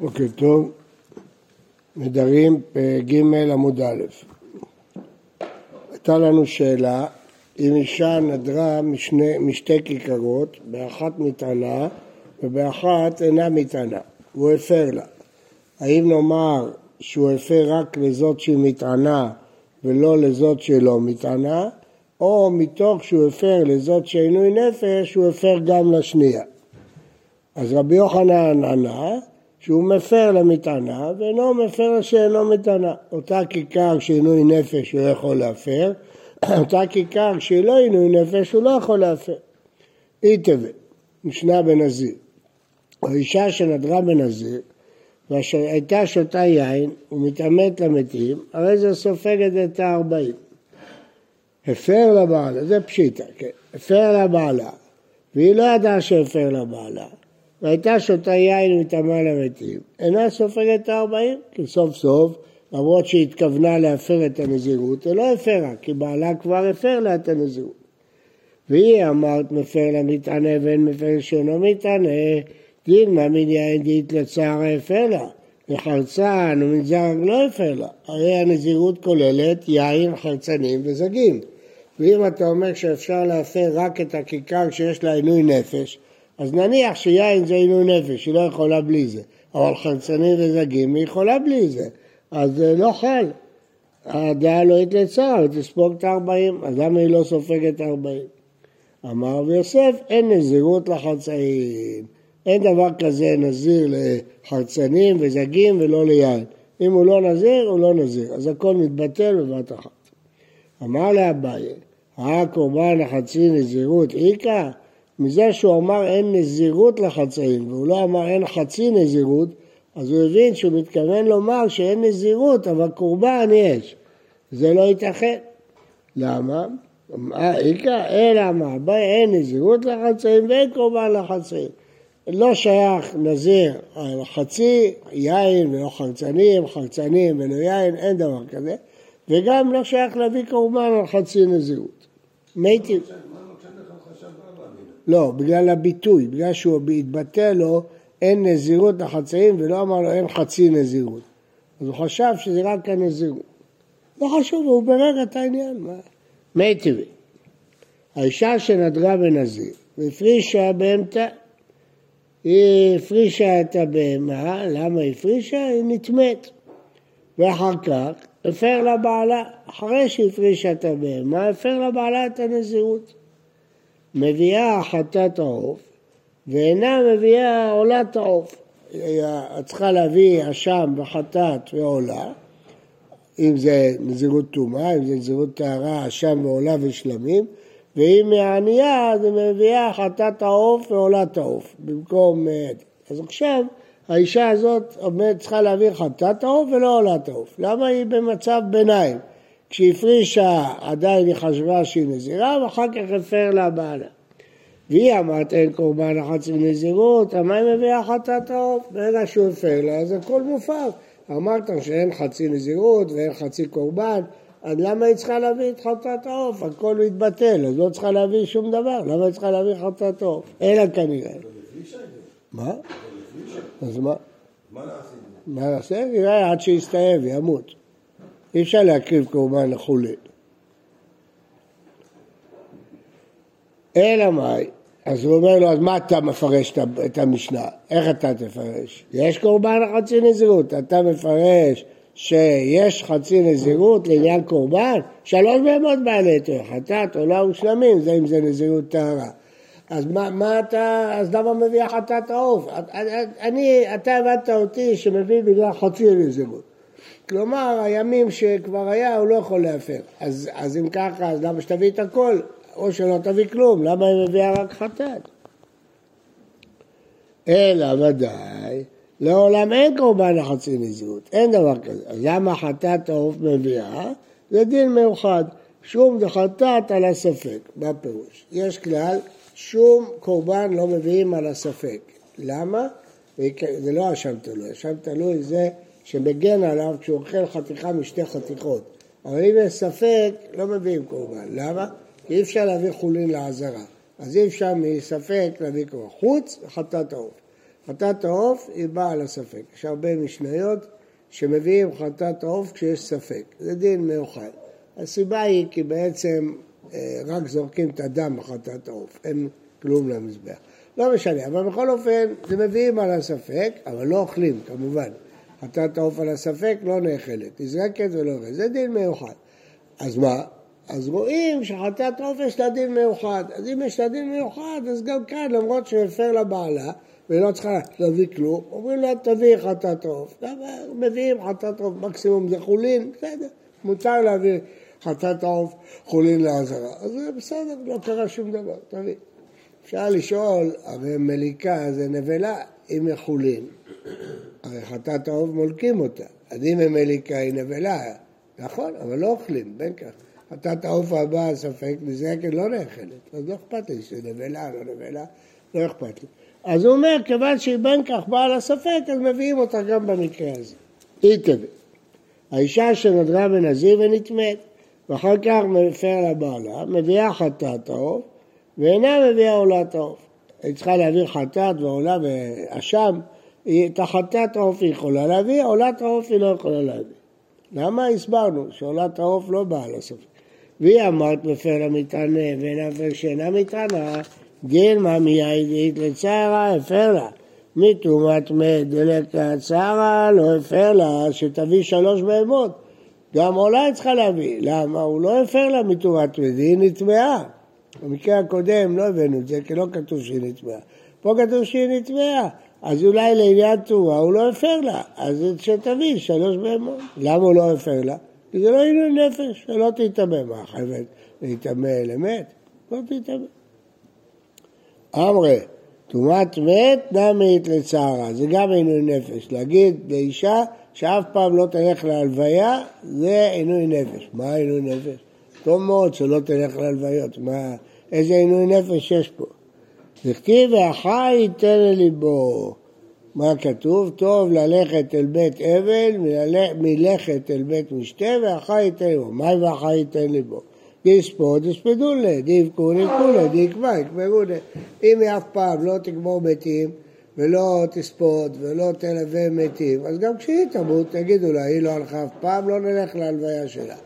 בוקר טוב, נדרים פג עמוד א'. הייתה לנו שאלה, אם אישה נדרה משני, משתי כיכרות, באחת מטענה ובאחת אינה מטענה, והוא הפר לה. האם נאמר שהוא הפר רק לזאת שהיא מטענה ולא לזאת שלא מטענה, או מתוך שהוא הפר לזאת שעינוי נפש, הוא הפר גם לשנייה. אז רבי יוחנן ענה שהוא מפר למטענה ואינו מפר שאינו מטענה. אותה כיכר שעינוי נפש הוא יכול להפר, אותה כיכר שהיא לא עינוי נפש הוא לא יכול להפר. אי תבל, משנה בנזיר. האישה שנדרה בנזיר והייתה שותה יין ומתעמת למתים, הרי זה סופגת את הארבעים. הפר לבעלה, זה פשיטה, כן, הפר לבעלה, והיא לא ידעה שהפר לבעלה, והייתה שותה יין ומטמאה למתים, אינה סופגת הארבעים, כי סוף סוף, למרות שהיא התכוונה להפר את הנזירות, היא לא הפרה, כי בעלה כבר הפר לה את הנזירות. והיא אמרת מפר למטענה ואין מפר שאינו מטענה, דילמה מן יין דית לצער הפר לה, וחרצן ומנזר לא הפר לה, הרי הנזירות כוללת יין, חרצנים וזגים. ואם אתה אומר שאפשר להפר רק את הכיכר שיש לה עינוי נפש, אז נניח שיין זה עינוי נפש, היא לא יכולה בלי זה, אבל חרצנים וזגים היא יכולה בלי זה, אז זה לא חל. הדעה לא התלצה, היא תספוג את הארבעים, אז למה היא לא סופגת הארבעים? אמר רבי יוסף, אין נזירות לחצאים. אין דבר כזה נזיר לחרצנים וזגים ולא ליין. אם הוא לא נזיר, הוא לא נזיר. אז הכל מתבטל בבת אחת. אמר לאביי, הקורבן החצי נזירות איכא? מזה שהוא אמר אין נזירות לחצאים, והוא לא אמר אין חצי נזירות, אז הוא הבין שהוא מתכוון לומר שאין נזירות, אבל קורבן יש. זה לא ייתכן. למה? איכא? אלא מה? אין נזירות לחצאים ואין קורבן לחצאים. לא שייך נזיר חצי יין ולא חרצנים, חרצנים ולא יין, אין דבר כזה, וגם לא שייך להביא קורבן על חצי נזירות. מתי... לא, בגלל הביטוי, בגלל שהוא התבטא לו אין נזירות לחצאים ולא אמר לו אין חצי נזירות. אז הוא חשב שזה רק הנזירות. לא חשוב, הוא ברר את העניין. מי טבעי. האישה שנדרה בנזיר והפרישה בהמתה, היא הפרישה את הבהמה, למה הפרישה? היא נטמאת. ואחר כך הפר לבעלה, אחרי שהפרישה את הבהמה, הפר לבעלה את הנזירות. מביאה חטאת העוף ואינה מביאה עולת העוף. צריכה להביא אשם וחטאת ועולה, אם זה נזירות טומאה, אם זה נזירות טהרה, אשם ועולה ושלמים, ואם מהענייה אז היא מביאה חטאת העוף ועולת העוף, במקום... אה, אז עכשיו האישה הזאת צריכה להביא חטאת העוף ולא עולת העוף. למה היא במצב ביניים? כשהיא הפרישה עדיין היא חשבה שהיא נזירה ואחר כך הפר לה בעלה. והיא אמרת אין קורבן אחת נזירות, מה היא מביאה חטאת העוף? ברגע שהוא הפר לה אז הכל מופר. אמרת שאין חצי נזירות ואין חצי קורבן, אז למה היא צריכה להביא את חטאת העוף? הכל מתבטל, אז לא צריכה להביא שום דבר, למה היא צריכה להביא חטאת העוף? אלא כנראה. מה? אז מה? מה נעשה? נראה עד שיסתיים וימות. אי אפשר להקריב קורבן לחולין. אלא מאי? אז הוא אומר לו, אז מה אתה מפרש את המשנה? איך אתה תפרש? יש קורבן חצי נזירות, אתה מפרש שיש חצי נזירות לעניין קורבן? שלוש בהמות בעלי יותר, חטאת, עולה ושלמים, זה אם זה נזירות טהרה. אז מה, מה אתה, אז למה מביא חטאת העוף? אני, אתה הבנת אותי שמביא בגלל חצי נזירות. כלומר, הימים שכבר היה, הוא לא יכול להפר. אז, אז אם ככה, אז למה שתביא את הכל? או שלא תביא כלום, למה היא מביאה רק חטאת? אלא ודאי, לעולם אין קורבן לחצי נזירות, אין דבר כזה. אז למה חטאת העוף מביאה? זה דין מיוחד. שום דחטאת על הספק, מה פירוש? יש כלל, שום קורבן לא מביאים על הספק. למה? זה לא אשם תלוי, אשם תלוי זה שמגן עליו כשהוא אוכל חתיכה משתי חתיכות. אבל אם יש ספק, לא מביאים קורבן. למה? כי אי אפשר להביא חולין לעזרה. אז אי אפשר מספק להביא קורבן. חוץ וחטאת העוף. חטאת העוף היא באה על הספק. יש הרבה משניות שמביאים חטאת העוף כשיש ספק. זה דין מיוחד. הסיבה היא כי בעצם אה, רק זורקים את הדם בחטאת העוף, אין כלום למזבח. לא משנה, אבל בכל אופן זה מביאים על הספק, אבל לא אוכלים כמובן. חטאת העוף על הספק לא נאכלת, נזרקת ולא אוכלת, זה דין מיוחד. אז מה? אז רואים שחטאת עוף יש לה דין מיוחד. אז אם יש לה דין מיוחד, אז גם כאן, למרות שהוא הפר לבעלה, והיא לא צריכה להביא כלום, אומרים לה תביא חטאת עוף. מביאים חטאת עוף, מקסימום זה חולין, בסדר, מותר להביא חטאת העוף חולין לעזרה. אז זה בסדר, לא קרה שום דבר, תביא. אפשר לשאול, הרי מליקה זה נבלה, אם היא חולין, הרי חטאת העוף מולקים אותה. אז אם היא מליקה היא נבלה, נכון, אבל לא אוכלים, בין כך. חטאת העוף הבא, ספק, נזרקת לא נאכלת, אז לא אכפת לי נבלה, לא נבלה, לא אכפת לי. אז הוא אומר, כיוון שהיא בין כך באה לספק, אז מביאים אותה גם במקרה הזה. היא תביא. האישה שנדרה בנזיר ונטמאת, ואחר כך מפר לבעלה, מביאה חטאת העוף, ואינה מביאה עולת העוף. היא צריכה להעביר חטאת ועולה ואשם, את החטאת העוף היא יכולה להביא, עולת העוף היא לא יכולה להביא. למה הסברנו שעולת העוף לא באה לספק? והיא אמרת מפר למטענה ואין הפר שאינה מטענה, דילמה מיידית לצערה הפר לה. מתרומת מת דלקת צערה לא הפר לה שתביא שלוש בהמות. גם עולה היא צריכה להביא. למה? הוא לא הפר לה מתרומת מת, היא נטמעה. במקרה הקודם לא הבאנו את זה, כי לא כתוב שהיא נטמעה. פה כתוב שהיא נטמעה. אז אולי לעניין תרומה הוא לא הפר לה, אז שתביא שלוש בהמות. למה הוא לא הפר לה? כי זה לא עניין נפש, שלא תטמא. מה, חייבת להיטמא למת? לא תטמא. אמרי, טומאת מת נמית לצערה, זה גם עינוי נפש. להגיד לאישה שאף פעם לא תלך להלוויה, זה עינוי נפש. מה עינוי נפש? טוב מאוד שלא תלך להלוויות, מה, איזה עינוי נפש יש פה? וכתיב והחי ייתן לליבו. מה כתוב? טוב ללכת אל בית אבל מלכת אל בית משתה והחי ייתן ליבו. מה והחי ייתן ליבו? דיספדולה, דיבקו ניקולה, דיקבע יקברו אם היא אף פעם לא תגמור מתים ולא תספוד ולא תלווה מתים, אז גם כשהיא תמות תגידו לה, היא לא הלכה אף פעם, לא נלך להלוויה שלה.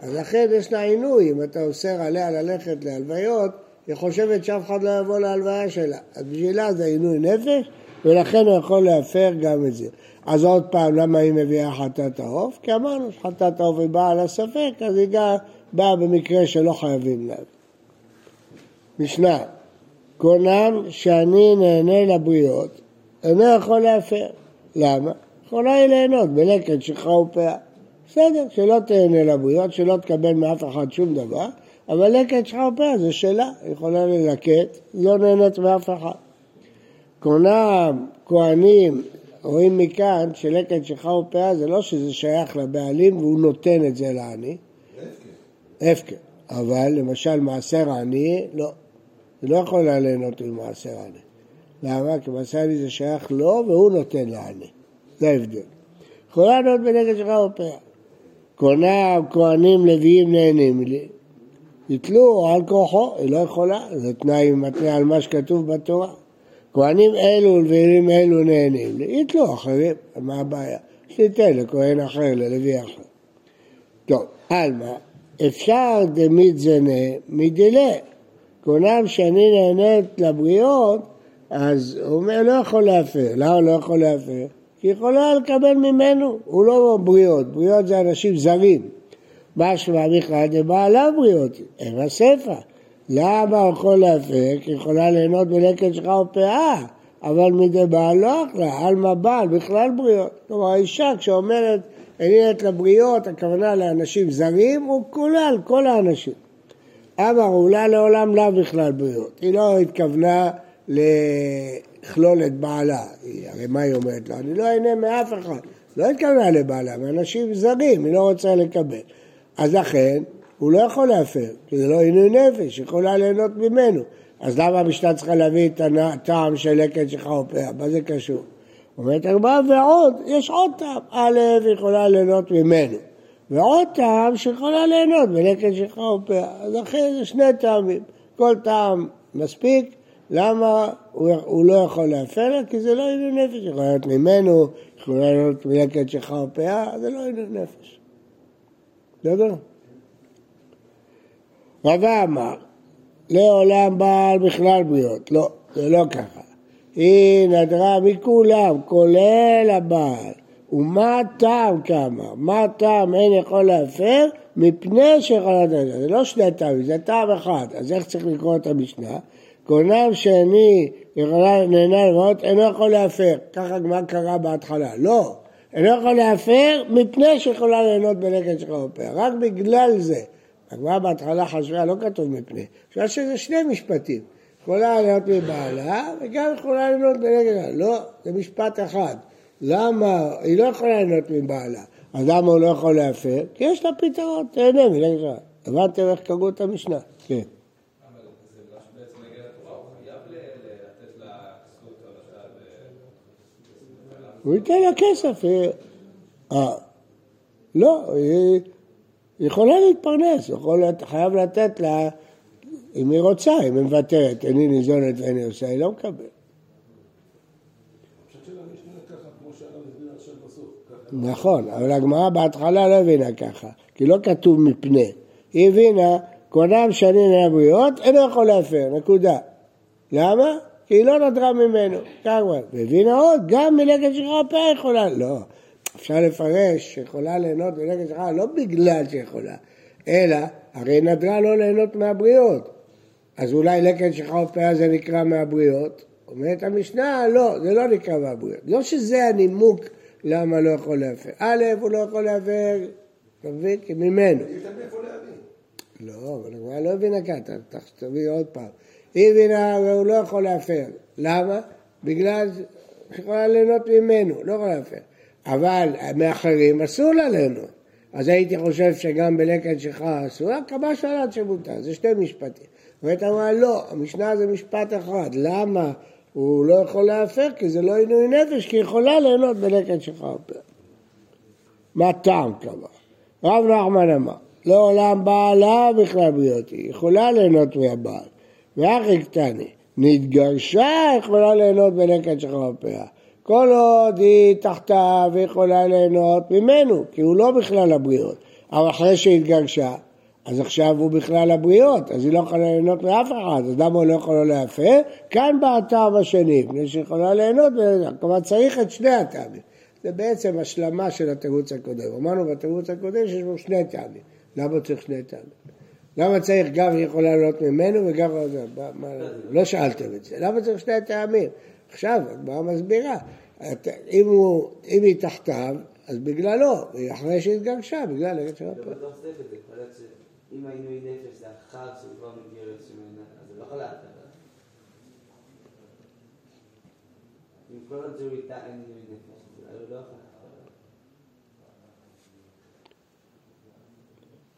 אז לכן יש לה עינוי, אם אתה אוסר עליה ללכת להלוויות, היא חושבת שאף אחד לא יבוא להלוויה שלה. אז בשבילה זה עינוי נפש, ולכן הוא יכול להפר גם את זה. אז עוד פעם, למה היא מביאה חטאת העוף? כי אמרנו שחטאת העוף היא באה על הספק, אז היא באה במקרה שלא חייבים להביא. משנה, קונם שאני נהנה לבריות, אינו יכול להפר. למה? יכולה היא ליהנות בלקט, שכחה ופאה. בסדר, שלא תהנה לבריות, שלא תקבל מאף אחד שום דבר, אבל לקט שכחה ופאה זה שלה, היא יכולה ללקט, לא נהנית מאף אחד. קונם, כהנים, רואים מכאן שלקט שכחה ופאה זה לא שזה שייך לבעלים והוא נותן את זה לעני, הפקר. אבל למשל מעשר עני, לא. זה לא יכול ליהנות ממעשר עני. למה? כי מעשר עני זה שייך לו והוא נותן לעני. זה ההבדל. יכולה לענות בנגד שלך או פאה. קונה כהנים לוויים נהנים לי. יתלו על כוחו, היא לא יכולה, זה תנאי מתנה על מה שכתוב בתורה. כהנים אלו ולוויים אלו נהנים לי, יתלו אחרים, מה הבעיה? שתיתן לכהן אחר, ללוי אחר. טוב, עלמא, אפשר דמית זנה מדלה. כהונם שאני נהנית לבריות, אז הוא אומר, לא יכול להפר. למה לא יכול להפר? כי יכולה לקבל ממנו, הוא לא בריות, בריות זה אנשים זרים. משמע בכלל דבעלה בריות, אין הספר. למה הוא יכול להפר? כי יכולה ליהנות בלקט שלך או פאה, אבל מדי בעל לא אכלה, עלמא בעל, בכלל בריות. כלומר, האישה כשאומרת עניינת לבריות, הכוונה לאנשים זרים, הוא כולל כל האנשים. אמר, אולי לעולם לאו בכלל בריות. היא לא התכוונה לכלול את בעלה. הרי מה היא אומרת לו? אני לא אהנה מאף אחד. לא התכוונה לבעלה, מאנשים זרים, היא לא רוצה לקבל. אז לכן, הוא לא יכול להפר, כי זה לא עינוי נפש, היא יכולה ליהנות ממנו. אז למה המשנה צריכה להביא את הטעם של לקט פאה? מה זה קשור? אומרת הגמרא, ועוד, יש עוד טעם. א', יכולה ליהנות ממנו. ועוד טעם שיכולה ליהנות בלקט שלך. אז אחרי זה שני טעמים. כל טעם מספיק, למה הוא, הוא לא יכול להפר לה? כי זה לא עניין נפש, יכול להיות ממנו, יכול להיות מלקט שחר פאה, זה לא עניין נפש. בסדר? רבא אמר, לעולם בעל בכלל בריות. לא, זה לא ככה. היא נדרה מכולם, כולל הבעל. ומה הטעם כמה? מה הטעם אין יכול להפר? מפני שיכול לדעת. זה לא שני טעמים, זה טעם אחד. אז איך צריך לקרוא את המשנה? קונם שאני נהנה לראות, אינו יכול להפר. ככה הגמרא קרה בהתחלה. לא, אינו יכול להפר מפני שיכולה ליהנות בלקט שלך בפה. רק בגלל זה. הגמרא בהתחלה חשבה, לא כתוב מפני, חשבה שזה שני משפטים. יכולה ליהנות מבעלה וגם יכולה ליהנות בלקט. לא, זה משפט אחד. למה היא לא יכולה ליהנות מבעלה? אז למה הוא לא יכול להפר? כי יש לה פתרון, תהנה שלך. הבנתם איך קראו את המשנה? כן. הוא ייתן לה כסף. אה, לא, היא יכולה להתפרנס, יכול, חייב לתת לה, אם היא רוצה, אם היא מוותרת, איני ניזונת ואיני עושה, היא לא מקבלת. נכון, אבל הגמרא בהתחלה לא הבינה ככה, כי לא כתוב מפני. היא הבינה, קונם שנים מהבריות, אינו יכול להפר, נקודה. למה? כי היא לא נדרה ממנו, ככה. והבינה עוד, גם מלגת שכחה פאה יכולה, לא. אפשר לפרש שיכולה ליהנות מלגת שכחה לא בגלל שיכולה, אלא הרי נדרה לא ליהנות מהבריות. אז אולי לקט שכחה פאה זה נקרא מהבריות? אומרת המשנה, לא, זה לא נקרא מהבריות. לא שזה הנימוק למה לא יכול להפר. א', הוא לא יכול להפר, אתה מבין? כי ממנו. לא, אבל הגמרא לא הבינה ככה, תביא עוד פעם. היא הבינה והוא לא יכול להפר. למה? בגלל שיכולה ליהנות ממנו, לא יכולה להפר. אבל מאחרים אסור לה ליהנות. אז הייתי חושב שגם בלקט שלך אסור, כמה שלט שמותר, זה שתי משפטים. ואתה אומר, לא, המשנה זה משפט אחד, למה הוא לא יכול להפר? כי זה לא עינוי נפש, כי היא יכולה ליהנות בלקט שלך. מה טעם כמה? רב נחמן אמר, לעולם בעלה בכלל בריאותי, יכולה ליהנות מהבעל. ואחי קטני, נתגרשה, יכולה ליהנות בלקט שלך בפאה. כל עוד היא תחתיו יכולה ליהנות ממנו, כי הוא לא בכלל הבריות. אבל אחרי שהתגרשה, אז עכשיו הוא בכלל הבריות, אז היא לא יכולה ליהנות מאף אחד, אז למה הוא לא יכול להפר? כאן בא הטעם השני, מפני שיכולה ליהנות, כלומר צריך את שני הטעמים. זה בעצם השלמה של התירוץ הקודם. אמרנו בתירוץ הקודם שיש בו שני טעמים. למה צריך שני טעמים? למה צריך גם היא יכולה לעלות ממנו וגם... לא שאלתם את זה. למה צריך שני טעמים? עכשיו, הגמרא מסבירה. אם, הוא, אם היא תחתיו, אז בגללו, אחרי שהתגרשה, בגלל הרגע של הפעם. אם העינוי נפש זה אחר שהוא כבר מתגרש ממנה, אז זה לא יכול לאתר. אם כל עוד שהוא איתה אין עינוי נפש, אז הוא לא יכול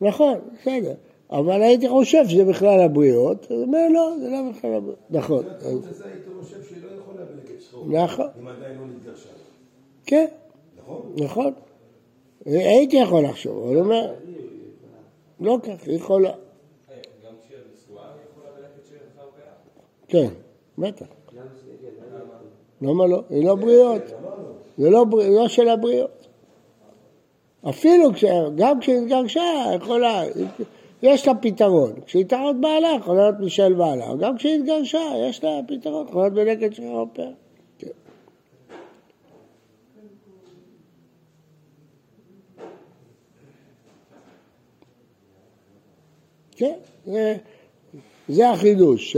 נכון, בסדר. אבל הייתי חושב שזה בכלל הבריאות, אז הוא אומר לא, זה לא בכלל הבריאות. נכון. נכון. אם עדיין לא נתגרשה. כן. נכון? נכון. הייתי יכול לחשוב, אבל הוא אומר, לא כך, היא יכולה. גם כשהיא נשואה היא יכולה ללכת שיהיה כן, בטח. למה לא? היא לא בריאות. זה לא, לא של הבריאות. אפילו, גם כשהיא התגרשה, יכולה, יש לה פתרון. כשהיא תחת בעלה, יכולה להיות משל בעלה. גם כשהיא התגרשה, יש לה פתרון, יכולה להיות בנקד של הרופא. כן, זה, זה החידוש,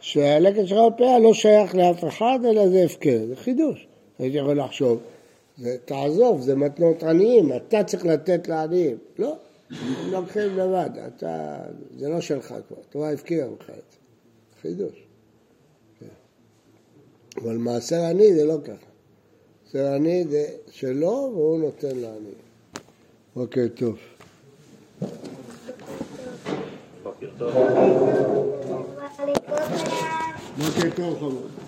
שהלקט של הרפאה לא שייך לאף אחד, אלא זה הפקר, זה חידוש. הייתי יכול לחשוב, תעזוב, זה מתנות עניים, אתה צריך לתת לעניים. לא, לוקחים לבד, אתה, זה לא שלך כבר, התורה הפקירה לך את זה. חידוש. כן. אבל מעשר עני זה לא ככה. מעשר עני זה שלו והוא נותן לעני. אוקיי, טוב. בוקר טוב. בוקר טוב, חמוד.